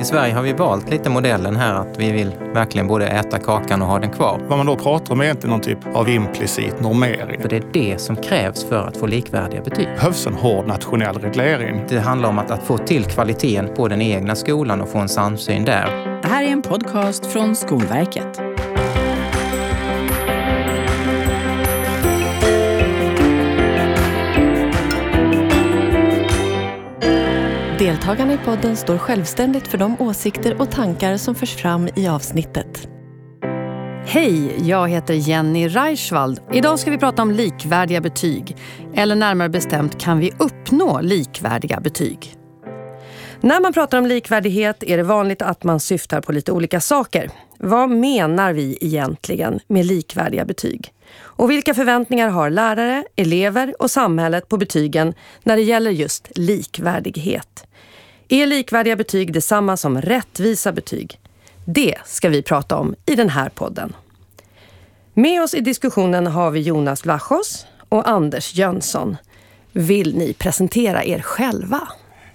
I Sverige har vi valt lite modellen här att vi vill verkligen både äta kakan och ha den kvar. Vad man då pratar om är egentligen någon typ av implicit normering. För det är det som krävs för att få likvärdiga betyg. Det behövs en hård nationell reglering. Det handlar om att, att få till kvaliteten på den egna skolan och få en samsyn där. Det här är en podcast från Skolverket. Deltagarna i podden står självständigt för de åsikter och tankar som förs fram i avsnittet. Hej, jag heter Jenny Reichwald. Idag ska vi prata om likvärdiga betyg. Eller närmare bestämt, kan vi uppnå likvärdiga betyg? När man pratar om likvärdighet är det vanligt att man syftar på lite olika saker. Vad menar vi egentligen med likvärdiga betyg? Och vilka förväntningar har lärare, elever och samhället på betygen när det gäller just likvärdighet? Är likvärdiga betyg detsamma som rättvisa betyg? Det ska vi prata om i den här podden. Med oss i diskussionen har vi Jonas Vlachos och Anders Jönsson. Vill ni presentera er själva?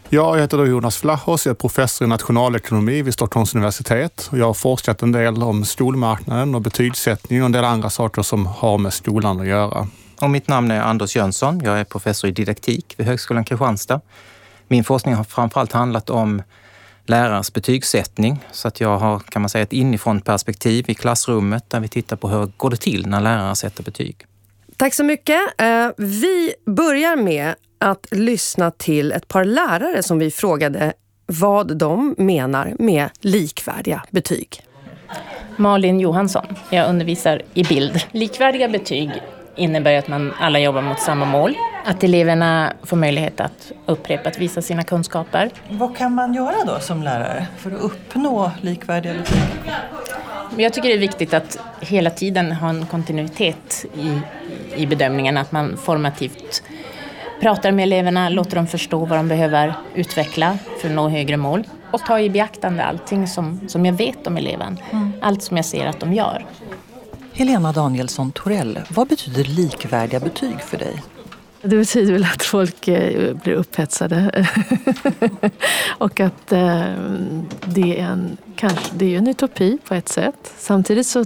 Jag heter då Jonas Vlachos, jag är professor i nationalekonomi vid Stockholms universitet. Jag har forskat en del om skolmarknaden och betygssättning och en del andra saker som har med skolan att göra. Och mitt namn är Anders Jönsson. Jag är professor i didaktik vid Högskolan Kristianstad. Min forskning har framförallt handlat om lärares betygssättning. Så att jag har, kan man säga, ett inifrån perspektiv i klassrummet där vi tittar på hur går det till när lärare sätter betyg. Tack så mycket. Eh, vi börjar med att lyssna till ett par lärare som vi frågade vad de menar med likvärdiga betyg. Malin Johansson. Jag undervisar i bild. Likvärdiga betyg innebär att man alla jobbar mot samma mål. Att eleverna får möjlighet att upprepa att visa sina kunskaper. Vad kan man göra då som lärare för att uppnå likvärdiga betyg? Jag tycker det är viktigt att hela tiden ha en kontinuitet i, i bedömningen, att man formativt pratar med eleverna, låter dem förstå vad de behöver utveckla för att nå högre mål och ta i beaktande allting som, som jag vet om eleven, mm. allt som jag ser att de gör. Helena Danielsson Torell, vad betyder likvärdiga betyg för dig? Det betyder väl att folk eh, blir upphetsade. och att eh, det är, en, kanske, det är en utopi på ett sätt. Samtidigt så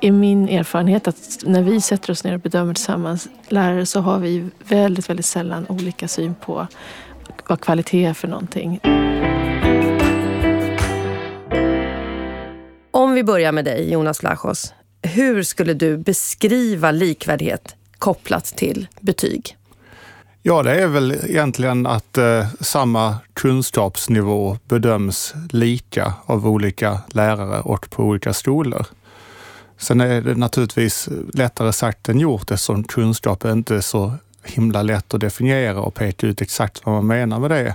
är min erfarenhet att när vi sätter oss ner och bedömer tillsammans lärare så har vi väldigt, väldigt sällan olika syn på vad kvalitet är för någonting. Om vi börjar med dig, Jonas Lachos. Hur skulle du beskriva likvärdighet kopplat till betyg? Ja, det är väl egentligen att eh, samma kunskapsnivå bedöms lika av olika lärare och på olika skolor. Sen är det naturligtvis lättare sagt än gjort eftersom kunskap är inte så himla lätt att definiera och peka ut exakt vad man menar med det.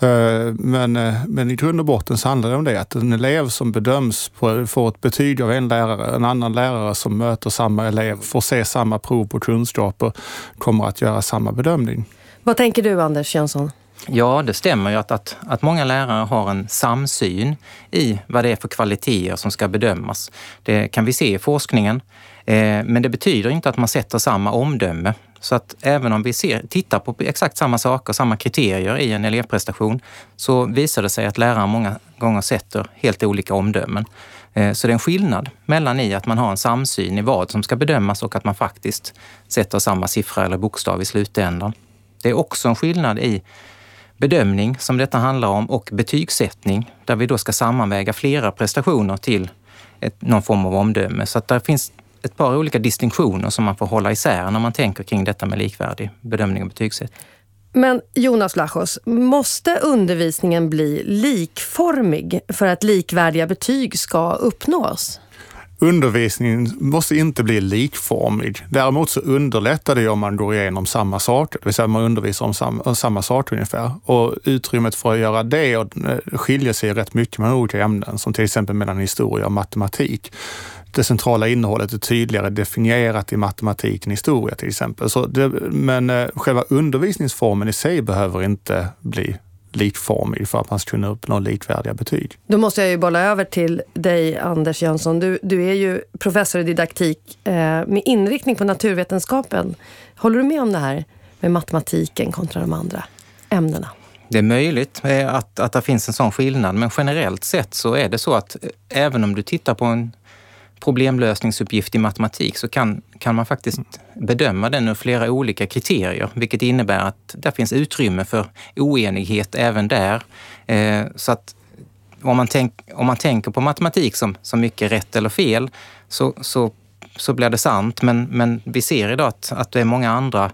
Eh, men, eh, men i grund och botten så handlar det om det att en elev som bedöms på, får ett betyg av en lärare, en annan lärare som möter samma elev, får se samma prov på kunskaper, kommer att göra samma bedömning. Vad tänker du Anders Jönsson? Ja, det stämmer ju att, att, att många lärare har en samsyn i vad det är för kvaliteter som ska bedömas. Det kan vi se i forskningen. Eh, men det betyder inte att man sätter samma omdöme. Så att även om vi ser, tittar på exakt samma saker, samma kriterier i en elevprestation, så visar det sig att lärare många gånger sätter helt olika omdömen. Eh, så det är en skillnad mellan i att man har en samsyn i vad som ska bedömas och att man faktiskt sätter samma siffra eller bokstav i slutändan. Det är också en skillnad i bedömning som detta handlar om och betygssättning där vi då ska sammanväga flera prestationer till ett, någon form av omdöme. Så att där finns ett par olika distinktioner som man får hålla isär när man tänker kring detta med likvärdig bedömning och betygssättning. Men Jonas Lachos, måste undervisningen bli likformig för att likvärdiga betyg ska uppnås? Undervisningen måste inte bli likformig. Däremot så underlättar det om man går igenom samma saker, det vill säga man undervisar om samma, om samma sak ungefär. Och utrymmet för att göra det eh, skiljer sig rätt mycket mellan olika ämnen, som till exempel mellan historia och matematik det centrala innehållet är tydligare definierat i matematik än historia till exempel. Så det, men eh, själva undervisningsformen i sig behöver inte bli likformig för att man ska kunna uppnå likvärdiga betyg. Då måste jag ju bolla över till dig, Anders Jönsson. Du, du är ju professor i didaktik eh, med inriktning på naturvetenskapen. Håller du med om det här med matematiken kontra de andra ämnena? Det är möjligt eh, att, att det finns en sån skillnad, men generellt sett så är det så att eh, även om du tittar på en problemlösningsuppgift i matematik så kan, kan man faktiskt bedöma den ur flera olika kriterier, vilket innebär att det finns utrymme för oenighet även där. Eh, så att om man, tänk, om man tänker på matematik som, som mycket rätt eller fel så, så, så blir det sant. Men, men vi ser idag att, att det är många andra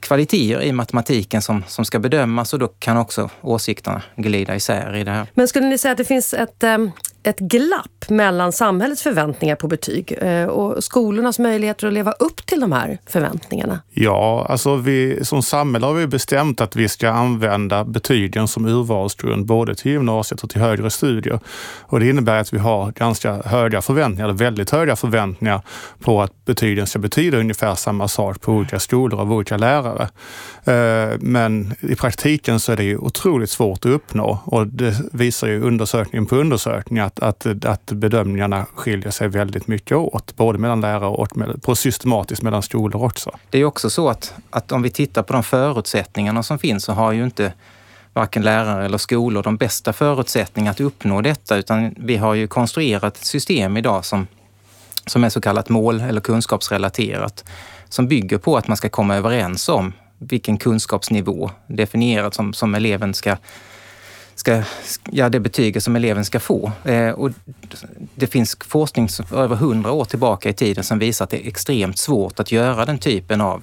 kvaliteter i matematiken som, som ska bedömas och då kan också åsikterna glida isär i det här. Men skulle ni säga att det finns ett, eh, ett glapp mellan samhällets förväntningar på betyg eh, och skolornas möjligheter att leva upp till de här förväntningarna? Ja, alltså vi, som samhälle har vi bestämt att vi ska använda betygen som urvalsgrund både till gymnasiet och till högre studier. Och det innebär att vi har ganska höga förväntningar, eller väldigt höga förväntningar på att betygen ska betyda ungefär samma sak på olika skolor av olika lärare. Eh, men i praktiken så är det ju otroligt svårt att uppnå och det visar ju undersökning på undersökning att, att, att bedömningarna skiljer sig väldigt mycket åt, både mellan lärare och med, på systematiskt mellan skolor också. Det är också så att, att om vi tittar på de förutsättningarna som finns så har ju inte varken lärare eller skolor de bästa förutsättningarna att uppnå detta, utan vi har ju konstruerat ett system idag som, som är så kallat mål eller kunskapsrelaterat, som bygger på att man ska komma överens om vilken kunskapsnivå definierat som, som eleven ska ska, ja, det betyget som eleven ska få. Eh, och det finns forskning över hundra år tillbaka i tiden som visar att det är extremt svårt att göra den typen av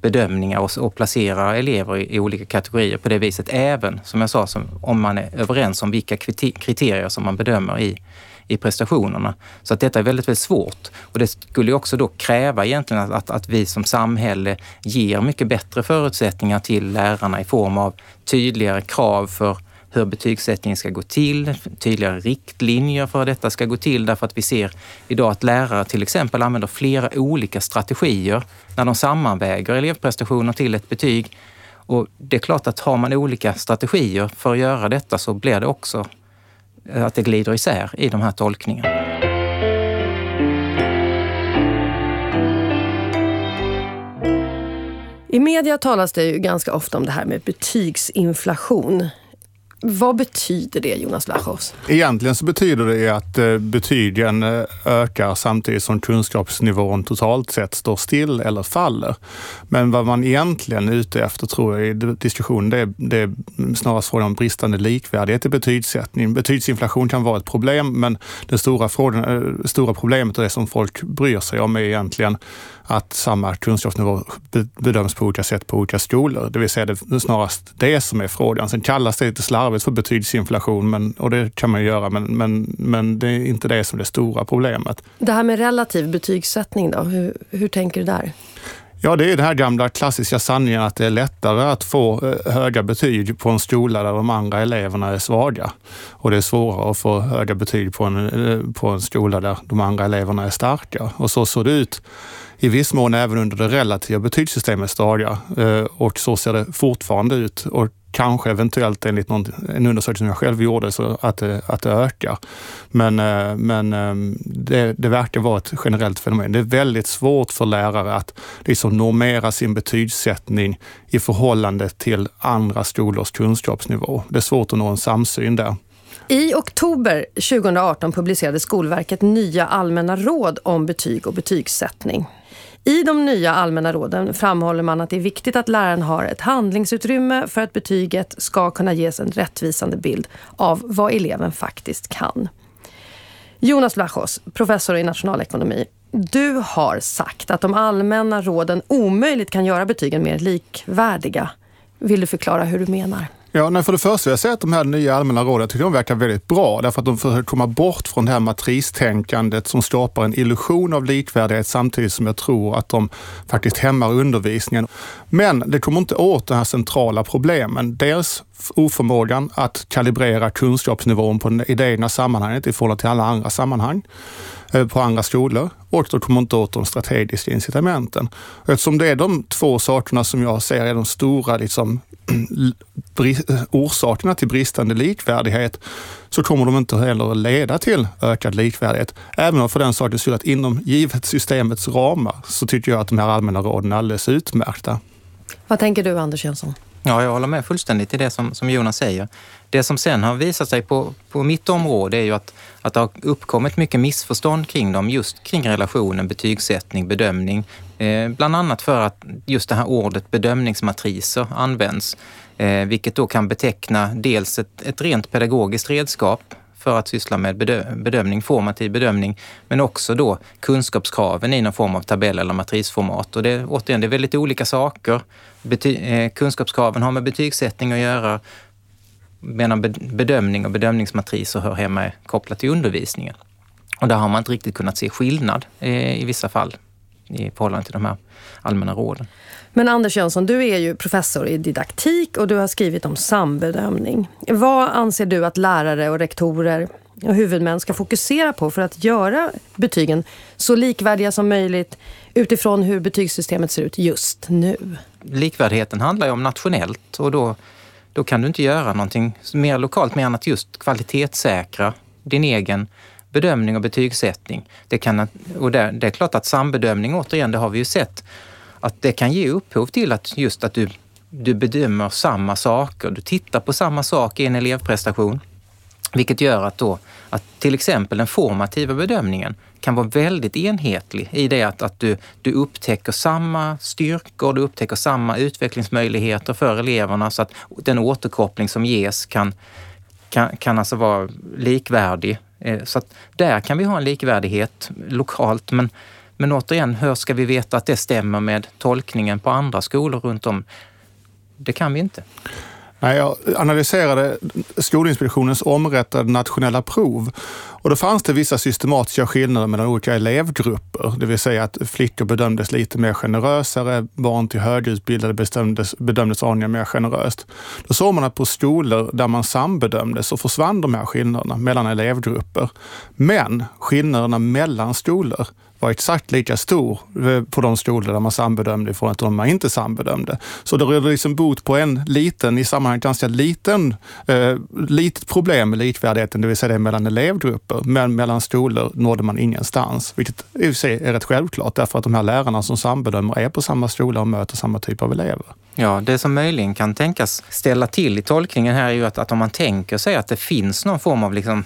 bedömningar och, och placera elever i, i, olika kategorier på det viset. Även, som jag sa, som, om man är överens om vilka kriterier som man bedömer i, i prestationerna. Så att detta är väldigt, väldigt svårt. Och det skulle också då kräva egentligen att, att, att vi som samhälle ger mycket bättre förutsättningar till lärarna i form av tydligare krav för hur betygssättningen ska gå till, tydligare riktlinjer för hur detta ska gå till därför att vi ser idag att lärare till exempel använder flera olika strategier när de sammanväger elevprestationer till ett betyg. Och det är klart att har man olika strategier för att göra detta så blir det också eh, att det glider isär i de här tolkningarna. I media talas det ju ganska ofta om det här med betygsinflation. Vad betyder det Jonas Vlachos? Egentligen så betyder det att eh, betygen eh, ökar samtidigt som kunskapsnivån totalt sett står still eller faller. Men vad man egentligen är ute efter tror jag i diskussionen, det är, det är snarast frågan om bristande likvärdighet i betygssättning. Betygsinflation kan vara ett problem, men det stora, frågan, eh, stora problemet och det som folk bryr sig om är egentligen att samma kunskapsnivå bedöms på olika sätt på olika skolor. Det vill säga det är snarast det som är frågan. Sen kallas det lite slarvigt för betygsinflation men, och det kan man ju göra, men, men, men det är inte det som är det stora problemet. Det här med relativ betygssättning då, hur, hur tänker du där? Ja, det är den här gamla klassiska sanningen att det är lättare att få eh, höga betyg på en skola där de andra eleverna är svaga. Och det är svårare att få höga betyg på en, eh, på en skola där de andra eleverna är starka. Och så såg det ut i viss mån även under det relativa betygssystemets dagar. Eh, och så ser det fortfarande ut. Och kanske eventuellt enligt någon, en undersökning som jag själv gjorde så att det, att det ökar. Men, eh, men ehm, det, det verkar vara ett generellt fenomen. Det är väldigt svårt för lärare att liksom normera sin betygssättning i förhållande till andra skolors kunskapsnivå. Det är svårt att nå en samsyn där. I oktober 2018 publicerade Skolverket nya allmänna råd om betyg och betygssättning. I de nya allmänna råden framhåller man att det är viktigt att läraren har ett handlingsutrymme för att betyget ska kunna ges en rättvisande bild av vad eleven faktiskt kan. Jonas Vlachos, professor i nationalekonomi. Du har sagt att de allmänna råden omöjligt kan göra betygen mer likvärdiga. Vill du förklara hur du menar? Ja, nej, för det första vill jag säga att de här nya allmänna råden, jag tycker de verkar väldigt bra därför att de försöker komma bort från det här matristänkandet som skapar en illusion av likvärdighet samtidigt som jag tror att de faktiskt hämmar undervisningen. Men det kommer inte åt de här centrala problemen. Dels oförmågan att kalibrera kunskapsnivån på det, i det egna sammanhanget i förhållande till alla andra sammanhang eh, på andra skolor och de kommer inte åt de strategiska incitamenten. Eftersom det är de två sakerna som jag ser är de stora liksom, orsakerna till bristande likvärdighet så kommer de inte heller att leda till ökad likvärdighet. Även om för den sakens skull att inom givet systemets ramar så tycker jag att de här allmänna råden är alldeles utmärkta. Vad tänker du Anders Jönsson? Ja, jag håller med fullständigt i det som, som Jonas säger. Det som sen har visat sig på, på mitt område är ju att, att det har uppkommit mycket missförstånd kring dem, just kring relationen betygssättning, bedömning. Eh, bland annat för att just det här ordet bedömningsmatriser används, eh, vilket då kan beteckna dels ett, ett rent pedagogiskt redskap för att syssla med bedömning, formativ bedömning, men också då kunskapskraven i någon form av tabell eller matrisformat. Och det, återigen, det är väldigt olika saker. Bety eh, kunskapskraven har med betygssättning att göra, medan bedömning och bedömningsmatriser hör hemma kopplat till undervisningen. Och där har man inte riktigt kunnat se skillnad eh, i vissa fall i förhållande till de här allmänna råden. Men Anders Jönsson, du är ju professor i didaktik och du har skrivit om sambedömning. Vad anser du att lärare och rektorer och huvudmän ska fokusera på för att göra betygen så likvärdiga som möjligt utifrån hur betygssystemet ser ut just nu? Likvärdigheten handlar ju om nationellt och då, då kan du inte göra någonting mer lokalt mer än att just kvalitetssäkra din egen bedömning och betygssättning. Det, kan, och det, det är klart att sambedömning, återigen, det har vi ju sett, att det kan ge upphov till att just att du, du bedömer samma saker. Du tittar på samma sak i en elevprestation. Vilket gör att, då, att till exempel den formativa bedömningen kan vara väldigt enhetlig i det att, att du, du upptäcker samma styrkor, du upptäcker samma utvecklingsmöjligheter för eleverna så att den återkoppling som ges kan, kan, kan alltså vara likvärdig. Eh, så att där kan vi ha en likvärdighet lokalt men men återigen, hur ska vi veta att det stämmer med tolkningen på andra skolor runt om? Det kan vi inte. Nej, jag analyserade Skolinspektionens omrättade nationella prov och då fanns det vissa systematiska skillnader mellan olika elevgrupper. Det vill säga att flickor bedömdes lite mer generösare, barn till högutbildade bedömdes, bedömdes aningen mer generöst. Då såg man att på skolor där man sambedömde så försvann de här skillnaderna mellan elevgrupper. Men skillnaderna mellan skolor var exakt lika stor eh, på de skolor där man sambedömde i förhållande till de man inte sambedömde. Så det rörde liksom bot på en liten, i sammanhanget ganska liten, eh, litet problem med likvärdigheten, det vill säga det mellan elevgrupper. Men mellan skolor nådde man ingenstans, vilket i och för sig är rätt självklart därför att de här lärarna som sambedömer är på samma skola och möter samma typ av elever. Ja, det som möjligen kan tänkas ställa till i tolkningen här är ju att, att om man tänker sig att det finns någon form av liksom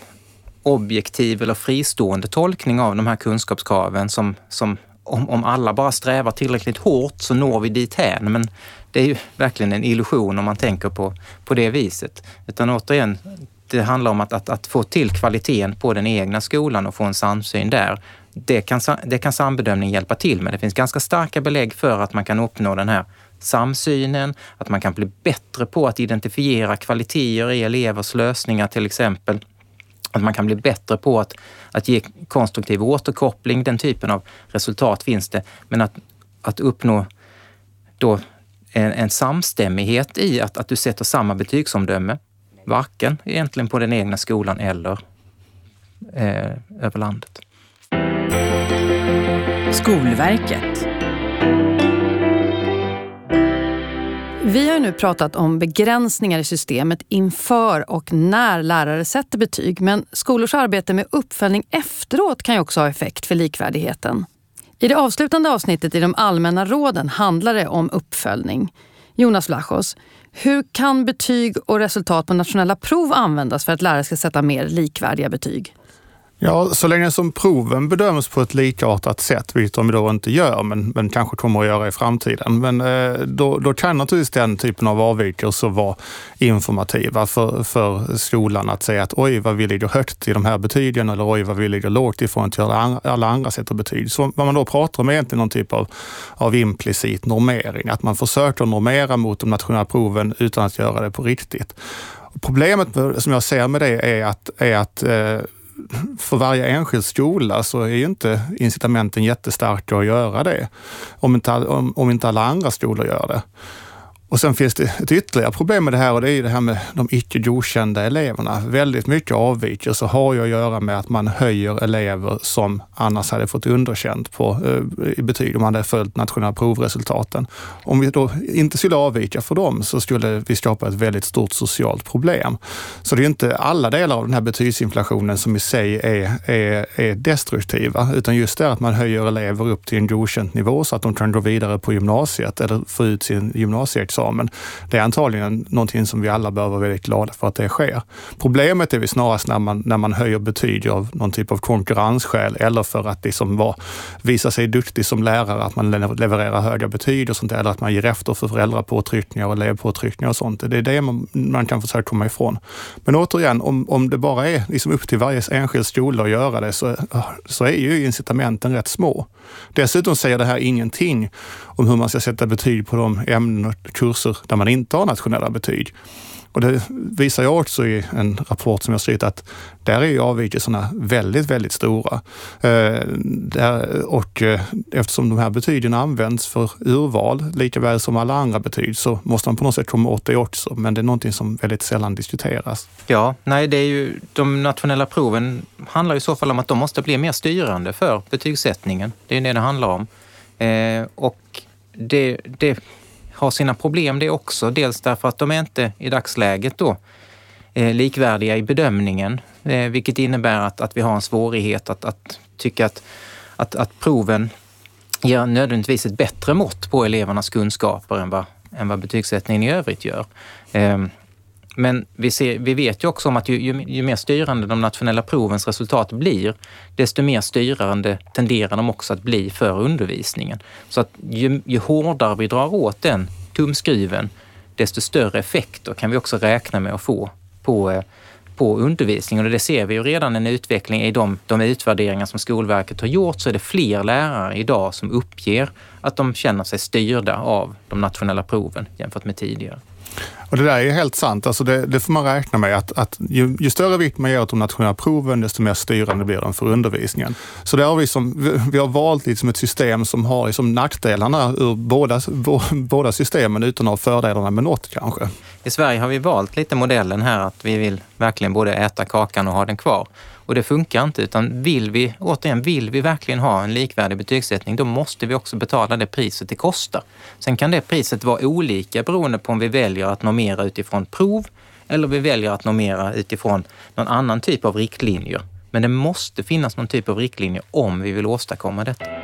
objektiv eller fristående tolkning av de här kunskapskraven som, som om, om alla bara strävar tillräckligt hårt så når vi dithän. Men det är ju verkligen en illusion om man tänker på, på det viset. Utan återigen, det handlar om att, att, att få till kvaliteten på den egna skolan och få en samsyn där. Det kan, det kan sambedömning hjälpa till med. Det finns ganska starka belägg för att man kan uppnå den här samsynen, att man kan bli bättre på att identifiera kvaliteter i elevers lösningar till exempel att man kan bli bättre på att, att ge konstruktiv återkoppling. Den typen av resultat finns det. Men att, att uppnå då en, en samstämmighet i att, att du sätter samma betygsomdöme, varken egentligen på den egna skolan eller eh, över landet. Skolverket vi har nu pratat om begränsningar i systemet inför och när lärare sätter betyg. Men skolors arbete med uppföljning efteråt kan ju också ha effekt för likvärdigheten. I det avslutande avsnittet i de allmänna råden handlar det om uppföljning. Jonas Vlachos, hur kan betyg och resultat på nationella prov användas för att lärare ska sätta mer likvärdiga betyg? Ja, så länge som proven bedöms på ett likartat sätt, vilket de då inte gör, men, men kanske kommer att göra i framtiden. Men eh, då, då kan naturligtvis den typen av avvikelser vara informativa för, för skolan att säga att oj, vad vi ligger högt i de här betygen eller oj, vad vi ligger lågt i förhållande till alla andra sätt av betyg. Så vad man då pratar om är egentligen någon typ av, av implicit normering, att man försöker normera mot de nationella proven utan att göra det på riktigt. Problemet som jag ser med det är att, är att eh, för varje enskild skola så är ju inte incitamenten jättestarka att göra det. Om inte, om, om inte alla andra skolor gör det. Och sen finns det ett ytterligare problem med det här och det är det här med de icke godkända eleverna. Väldigt mycket avvikelser har ju att göra med att man höjer elever som annars hade fått underkänt på, eh, i betyg om man hade följt nationella provresultaten. Om vi då inte skulle avvika för dem så skulle vi skapa ett väldigt stort socialt problem. Så det är inte alla delar av den här betygsinflationen som i sig är, är, är destruktiva, utan just det att man höjer elever upp till en godkänt nivå så att de kan gå vidare på gymnasiet eller få ut sin gymnasieexamen examen. Det är antagligen någonting som vi alla bör vara väldigt glada för att det sker. Problemet är vi snarast när man, när man höjer betyg av någon typ av konkurrensskäl eller för att liksom var, visa sig duktig som lärare, att man levererar höga betyg och sånt eller att man ger efter för föräldrapåtryckningar och elevpåtryckningar och sånt. Det är det man, man kan försöka komma ifrån. Men återigen, om, om det bara är liksom upp till varje enskild skola att göra det så, så är ju incitamenten rätt små. Dessutom säger det här ingenting om hur man ska sätta betyg på de ämnen och kurser där man inte har nationella betyg. Och det visar jag också i en rapport som jag skrivit att där är avvikelserna väldigt, väldigt stora. Eh, där, och eh, eftersom de här betygen används för urval, lika väl som alla andra betyg, så måste man på något sätt komma åt det också. Men det är någonting som väldigt sällan diskuteras. Ja, nej, det är ju, de nationella proven handlar i så fall om att de måste bli mer styrande för betygssättningen. Det är det det handlar om. Eh, och det, det har sina problem det också. Dels därför att de är inte i dagsläget då eh, likvärdiga i bedömningen, eh, vilket innebär att, att vi har en svårighet att, att tycka att, att, att proven ger nödvändigtvis ett bättre mått på elevernas kunskaper än vad, än vad betygssättningen i övrigt gör. Eh, men vi, ser, vi vet ju också om att ju, ju, ju, mer styrande de nationella provens resultat blir, desto mer styrande tenderar de också att bli för undervisningen. Så att ju, ju hårdare vi drar åt den tumskruven, desto större effekter kan vi också räkna med att få på, eh, på undervisningen. Och det ser vi ju redan en utveckling i de, de utvärderingar som Skolverket har gjort, så är det fler lärare idag som uppger att de känner sig styrda av de nationella proven jämfört med tidigare. Och det där är helt sant. Alltså det, det får man räkna med att, att ju, ju, större vikt man ger åt de nationella proven, desto mer styrande blir de för undervisningen. Så det har vi, som, vi, vi har valt liksom ett system som har liksom nackdelarna ur båda, båda systemen utan att ha fördelarna med något kanske. I Sverige har vi valt lite modellen här att vi vill verkligen både äta kakan och ha den kvar. Och det funkar inte, utan vill vi, återigen, vill vi verkligen ha en likvärdig betygssättning, då måste vi också betala det priset det kostar. Sen kan det priset vara olika beroende på om vi väljer att normera utifrån prov eller vi väljer att normera utifrån någon annan typ av riktlinjer. Men det måste finnas någon typ av riktlinjer om vi vill åstadkomma detta.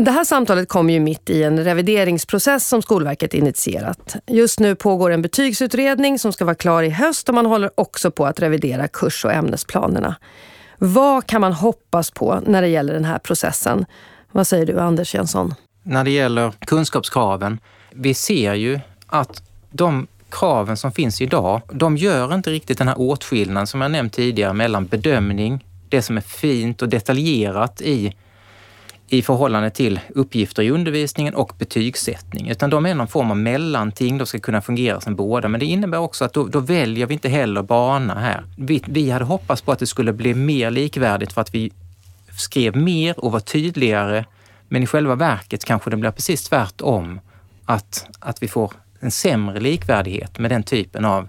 Det här samtalet kom ju mitt i en revideringsprocess som Skolverket initierat. Just nu pågår en betygsutredning som ska vara klar i höst och man håller också på att revidera kurs- och ämnesplanerna. Vad kan man hoppas på när det gäller den här processen? Vad säger du Anders Jönsson? När det gäller kunskapskraven, vi ser ju att de kraven som finns idag, de gör inte riktigt den här åtskillnaden som jag nämnt tidigare mellan bedömning, det som är fint och detaljerat i i förhållande till uppgifter i undervisningen och betygssättning, utan de är någon form av mellanting. De ska kunna fungera som båda, men det innebär också att då, då väljer vi inte heller bana här. Vi, vi hade hoppats på att det skulle bli mer likvärdigt för att vi skrev mer och var tydligare, men i själva verket kanske det blir precis tvärtom. Att, att vi får en sämre likvärdighet med den typen av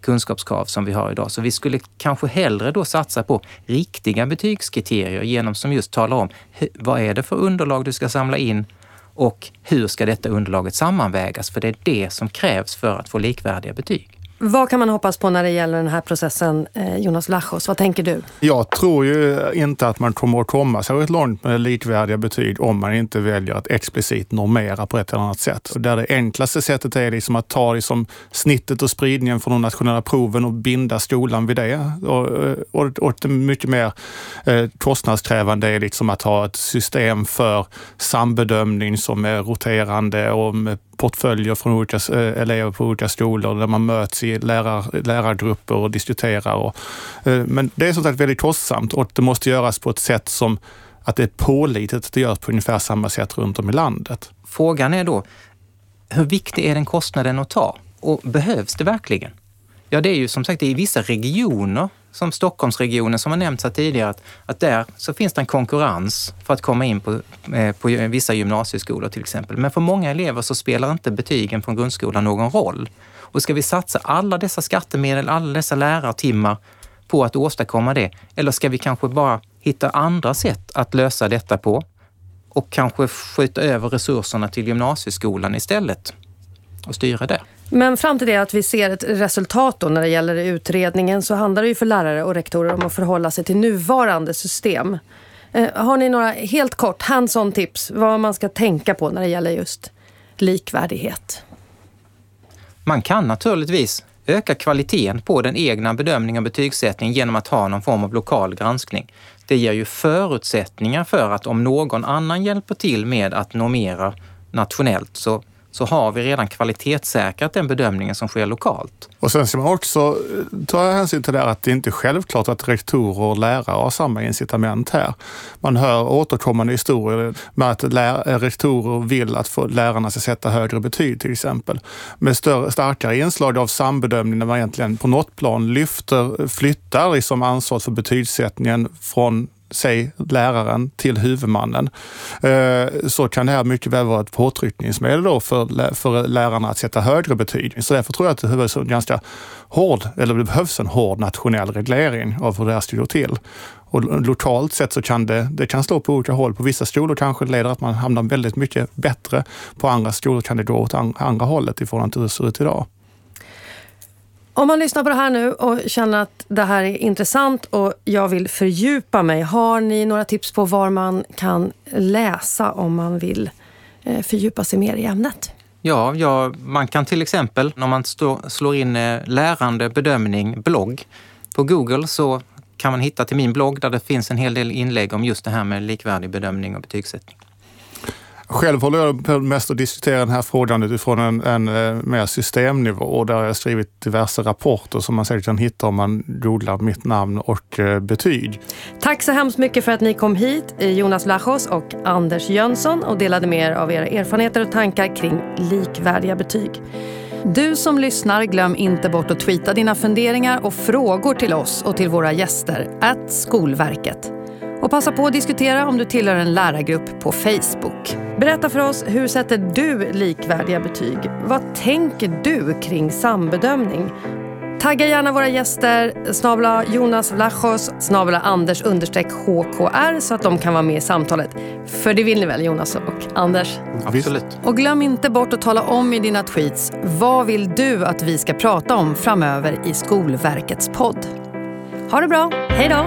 kunskapskrav som vi har idag. Så vi skulle kanske hellre då satsa på riktiga betygskriterier genom som just talar om vad är det för underlag du ska samla in och hur ska detta underlaget sammanvägas? För det är det som krävs för att få likvärdiga betyg. Vad kan man hoppas på när det gäller den här processen, eh, Jonas Lachos? Vad tänker du? Jag tror ju inte att man kommer att komma särskilt långt med likvärdiga betyg om man inte väljer att explicit normera på ett eller annat sätt. Där det enklaste sättet är liksom att ta liksom snittet och spridningen från de nationella proven och binda skolan vid det. Och, eh, och, och det mycket mer eh, kostnadskrävande är liksom att ha ett system för sambedömning som är roterande och med portföljer från olika eh, elever på olika skolor där man möts i lärar, lärargrupper och diskuterar. Och, eh, men det är som sagt väldigt kostsamt och det måste göras på ett sätt som att det är pålitligt att det görs på ungefär samma sätt runt om i landet. Frågan är då, hur viktig är den kostnaden att ta? Och behövs det verkligen? Ja, det är ju som sagt i vissa regioner som Stockholmsregionen som har nämnts här tidigare, att, att där så finns det en konkurrens för att komma in på, eh, på vissa gymnasieskolor till exempel. Men för många elever så spelar inte betygen från grundskolan någon roll. Och ska vi satsa alla dessa skattemedel, alla dessa lärartimmar på att åstadkomma det? Eller ska vi kanske bara hitta andra sätt att lösa detta på och kanske skjuta över resurserna till gymnasieskolan istället och styra det? Men fram till det att vi ser ett resultat då när det gäller utredningen så handlar det ju för lärare och rektorer om att förhålla sig till nuvarande system. Eh, har ni några helt kort hands-on tips vad man ska tänka på när det gäller just likvärdighet? Man kan naturligtvis öka kvaliteten på den egna bedömningen och betygssättningen genom att ha någon form av lokal granskning. Det ger ju förutsättningar för att om någon annan hjälper till med att normera nationellt så så har vi redan kvalitetssäkrat den bedömningen som sker lokalt. Och sen ska man också eh, ta hänsyn till det att det inte är självklart att rektorer och lärare har samma incitament här. Man hör återkommande historier med att eh, rektorer vill att lärarna ska sätta högre betyg till exempel. Med större, starkare inslag av sambedömning när man egentligen på något plan lyfter, flyttar liksom ansvaret för betygssättningen från säg läraren till huvudmannen, eh, så kan det här mycket väl vara ett påtryckningsmedel då för, för lärarna att sätta högre betyg. Så därför tror jag att det behövs en ganska hård, eller det behövs en hård nationell reglering av hur det här ska gå till. Och lokalt sett så kan det, det kan slå på olika håll. På vissa skolor kanske det leder att man hamnar väldigt mycket bättre. På andra skolor kan det gå åt andra hållet i förhållande till hur det ser ut idag. Om man lyssnar på det här nu och känner att det här är intressant och jag vill fördjupa mig. Har ni några tips på var man kan läsa om man vill eh, fördjupa sig mer i ämnet? Ja, ja man kan till exempel om man stå, slår in eh, lärande bedömning blogg på Google så kan man hitta till min blogg där det finns en hel del inlägg om just det här med likvärdig bedömning och betygssättning. Själv håller jag på mest att diskutera den här frågan utifrån en, en, en eh, mer systemnivå och där har jag skrivit diverse rapporter som man säkert kan hitta om man googlar mitt namn och eh, betyg. Tack så hemskt mycket för att ni kom hit, eh, Jonas Lachos och Anders Jönsson och delade med er av era erfarenheter och tankar kring likvärdiga betyg. Du som lyssnar, glöm inte bort att tweeta dina funderingar och frågor till oss och till våra gäster, at Skolverket. Och passa på att diskutera om du tillhör en lärargrupp på Facebook. Berätta för oss, hur sätter du likvärdiga betyg? Vad tänker du kring sambedömning? Tagga gärna våra gäster, snabla Jonas Vlachos, snabla Anders understreck HKR så att de kan vara med i samtalet. För det vill ni väl Jonas och Anders? Absolut. Och glöm inte bort att tala om i dina tweets, vad vill du att vi ska prata om framöver i Skolverkets podd? Ha det bra, hej då!